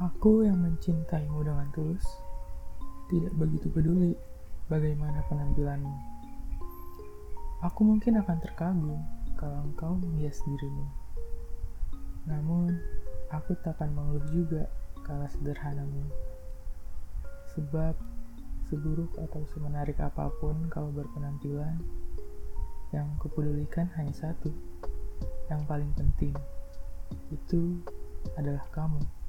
Aku yang mencintaimu dengan tulus tidak begitu peduli bagaimana penampilanmu. Aku mungkin akan terkagum kalau engkau menghias dirimu. Namun, aku takkan mengeluh juga kala sederhanamu. Sebab, seburuk atau semenarik apa pun kau berpenampilan, yang kupedulikan hanya satu, yang paling penting, itu adalah kamu.